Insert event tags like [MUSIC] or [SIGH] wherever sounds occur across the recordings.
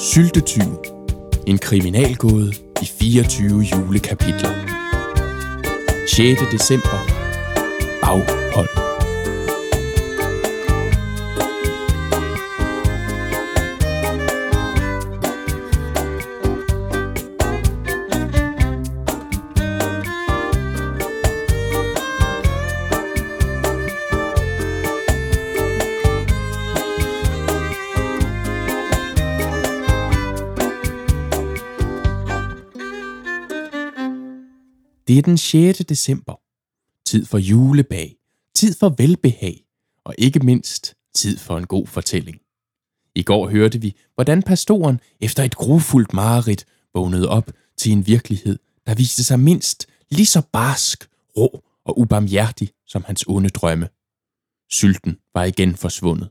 Syltetyv. En kriminalgåde i 24 julekapitler. 6. december. Baghold. Det er den 6. december. Tid for julebag. Tid for velbehag. Og ikke mindst tid for en god fortælling. I går hørte vi, hvordan pastoren efter et grufuldt mareridt vågnede op til en virkelighed, der viste sig mindst lige så barsk, rå og ubarmhjertig som hans onde drømme. Sylten var igen forsvundet.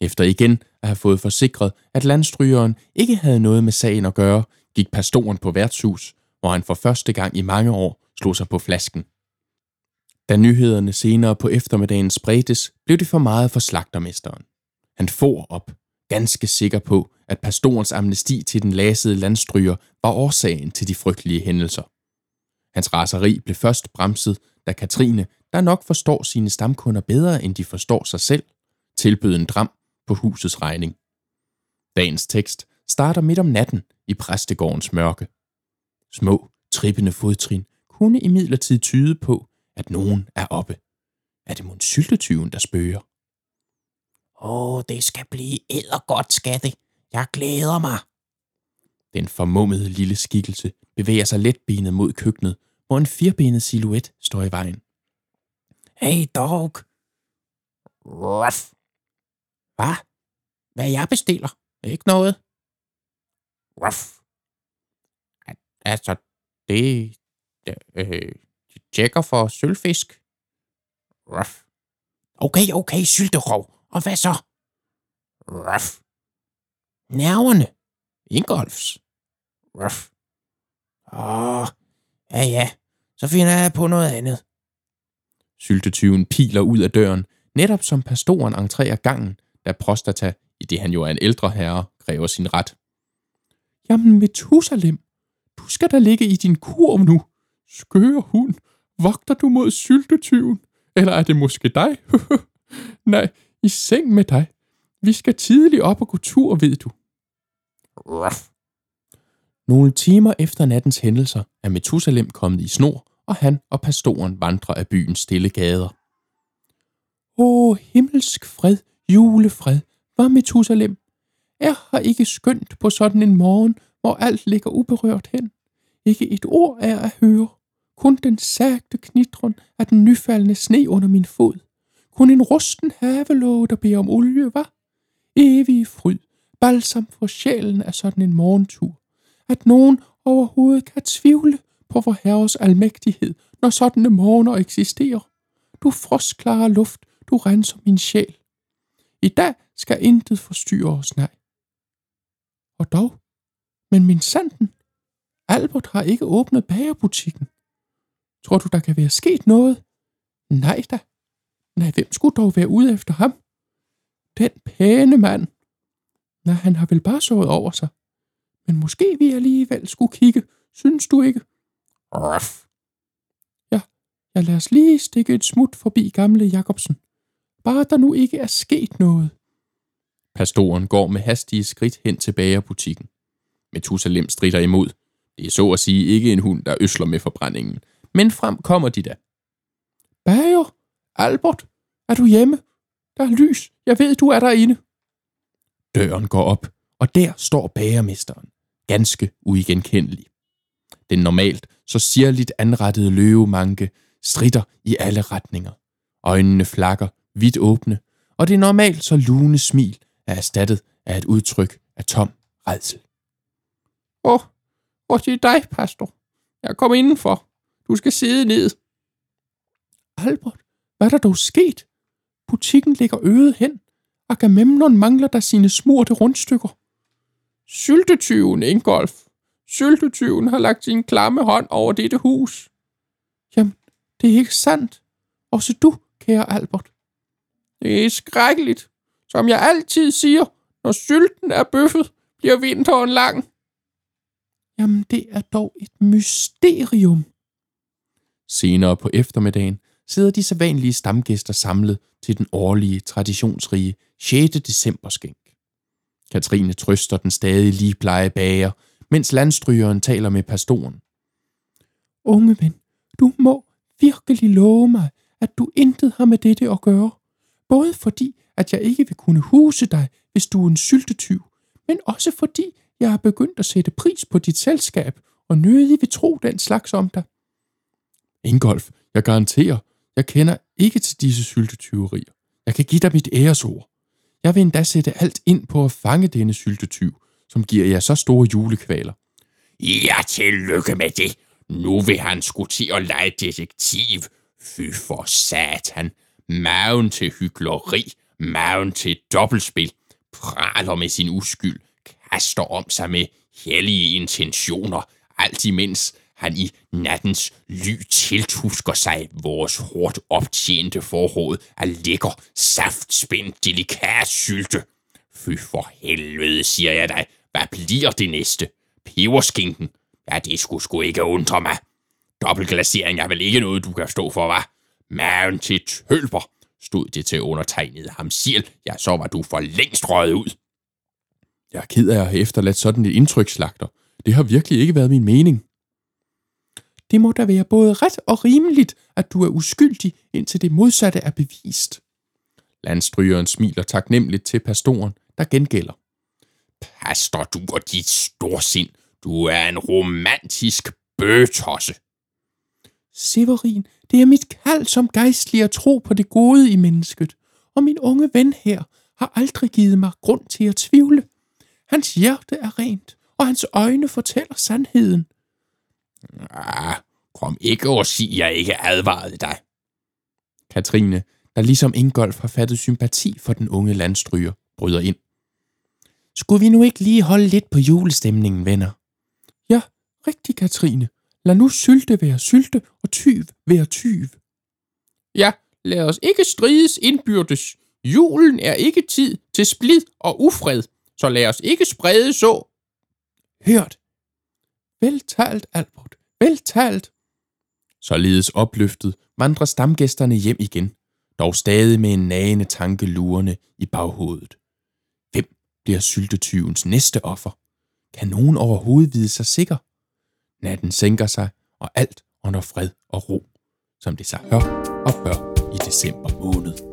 Efter igen at have fået forsikret, at landstrygeren ikke havde noget med sagen at gøre, gik pastoren på værtshus hvor han for første gang i mange år slog sig på flasken. Da nyhederne senere på eftermiddagen spredtes, blev det for meget for slagtermesteren. Han for op, ganske sikker på, at pastorens amnesti til den lasede landstryger var årsagen til de frygtelige hændelser. Hans raseri blev først bremset, da Katrine, der nok forstår sine stamkunder bedre end de forstår sig selv, tilbød en dram på husets regning. Dagens tekst starter midt om natten i præstegårdens mørke. Små, trippende fodtrin kunne imidlertid tyde på, at nogen er oppe. Er det mon syltetyven, der spørger? Åh, oh, det skal blive godt, skatte. Jeg glæder mig. Den formummede lille skikkelse bevæger sig letbenet mod køkkenet, hvor en firbenet silhuet står i vejen. Hey dog. Ruff. Hvad? Hvad jeg bestiller? Ikke noget? Ruff. Altså, det... Øh, de tjekker for sølvfisk. Ruff. Okay, okay, sylterov. Og hvad så? Ruff. Nerverne. Ingolfs. Ruff. Åh, ja ja, så finder jeg på noget andet. Syltetyven piler ud af døren, netop som pastoren entrerer gangen, da prostata, i det han jo er en ældre herre, kræver sin ret. Jamen, Methusalem, du skal da ligge i din kurv nu. Skøre hund, vogter du mod syltetyven? Eller er det måske dig? [LAUGHS] Nej, i seng med dig. Vi skal tidligt op og gå tur, ved du. Ruff. Nogle timer efter nattens hændelser er Methusalem kommet i snor, og han og pastoren vandrer af byens stille gader. Åh, himmelsk fred, julefred, var Methusalem. Er har ikke skønt på sådan en morgen, hvor alt ligger uberørt hen. Ikke et ord er at høre. Kun den sagte knitron af den nyfaldende sne under min fod. Kun en rusten havelåge, der beder om olie, var. Evig fryd, balsam for sjælen af sådan en morgentur. At nogen overhovedet kan tvivle på vor herres almægtighed, når sådanne morgener eksisterer. Du frostklare luft, du renser min sjæl. I dag skal intet forstyrre os, nej. Og dog, men min sanden, Albert har ikke åbnet bagerbutikken. Tror du, der kan være sket noget? Nej da. Nej, hvem skulle dog være ude efter ham? Den pæne mand. Nej, han har vel bare sovet over sig. Men måske vi alligevel skulle kigge, synes du ikke? Ruff. Ja, ja lad os lige stikke et smut forbi gamle Jakobsen. Bare der nu ikke er sket noget. Pastoren går med hastige skridt hen til bagerbutikken. Methusalem strider imod. Det er så at sige ikke en hund, der øsler med forbrændingen. Men frem kommer de da. Bager, Albert, er du hjemme? Der er lys. Jeg ved, du er derinde. Døren går op, og der står bagermesteren. Ganske uigenkendelig. Den normalt så sirligt anrettede løvemanke strider i alle retninger. Øjnene flakker vidt åbne, og det normalt så lune smil er erstattet af et udtryk af tom redsel. Åh, oh, oh, det er dig, pastor. Jeg kommer indenfor. Du skal sidde ned. Albert, hvad er der dog sket? Butikken ligger øget hen. Agamemnon mangler der sine smurte rundstykker. Syltetyven, Ingolf. Syltetyven har lagt sin klamme hånd over dette hus. Jamen, det er ikke sandt. Også du, kære Albert. Det er skrækkeligt. Som jeg altid siger, når sylten er bøffet, bliver vinteren lang? Jamen, det er dog et mysterium. Senere på eftermiddagen sidder de sædvanlige stamgæster samlet til den årlige, traditionsrige 6. december skænk. Katrine trøster den stadig lige blege bager, mens landstrygeren taler med pastoren. Unge ven, du må virkelig love mig, at du intet har med dette at gøre. Både fordi, at jeg ikke vil kunne huse dig, hvis du er en syltetyv, men også fordi, jeg har begyndt at sætte pris på dit selskab, og nødig vil tro den slags om dig. Ingolf, jeg garanterer, jeg kender ikke til disse syltetyverier. Jeg kan give dig mit æresord. Jeg vil endda sætte alt ind på at fange denne syltetyv, som giver jer så store julekvaler. Ja, tillykke med det. Nu vil han skulle til at lege detektiv. Fy for satan. Maven til hykleri. Maven til dobbeltspil. Praler med sin uskyld. Kaster om sig med hellige intentioner. Alt imens han i nattens ly tiltusker sig vores hårdt optjente forråd af lækker, saftspændt, delikat sylte. Fy for helvede, siger jeg dig. Hvad bliver det næste? Peberskinken? Ja, det skulle sgu ikke undre mig. Dobbeltglasering er vel ikke noget, du kan stå for, hva'? Maven til tølper, stod det til undertegnet ham siger, ja, så var du for længst røget ud. Jeg er ked af at have efterladt sådan et indtrykslagter. Det har virkelig ikke været min mening. Det må da være både ret og rimeligt, at du er uskyldig, indtil det modsatte er bevist. Landstrygeren smiler taknemmeligt til pastoren, der gengælder. Pastor du og dit storsind. Du er en romantisk bøtosse. Severin, det er mit kald som gejstlig at tro på det gode i mennesket, og min unge ven her har aldrig givet mig grund til at tvivle. Hans hjerte er rent, og hans øjne fortæller sandheden. Ah, kom ikke og sig, jeg ikke advarede dig. Katrine, der ligesom Ingolf har fattet sympati for den unge landstryger, bryder ind. Skulle vi nu ikke lige holde lidt på julestemningen, venner? Ja, rigtig, Katrine. Lad nu sylte være sylte og tyv være tyv. Ja, lad os ikke strides indbyrdes. Julen er ikke tid til splid og ufred, så lad os ikke sprede så. Hørt. Veltalt, Albert. Veltalt. Således opløftet vandrer stamgæsterne hjem igen, dog stadig med en nagende tanke lurende i baghovedet. Hvem bliver syltetyvens næste offer? Kan nogen overhovedet vide sig sikker? Natten sænker sig, og alt under fred og ro, som det sig hør og bør i december måned.